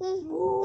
Woo!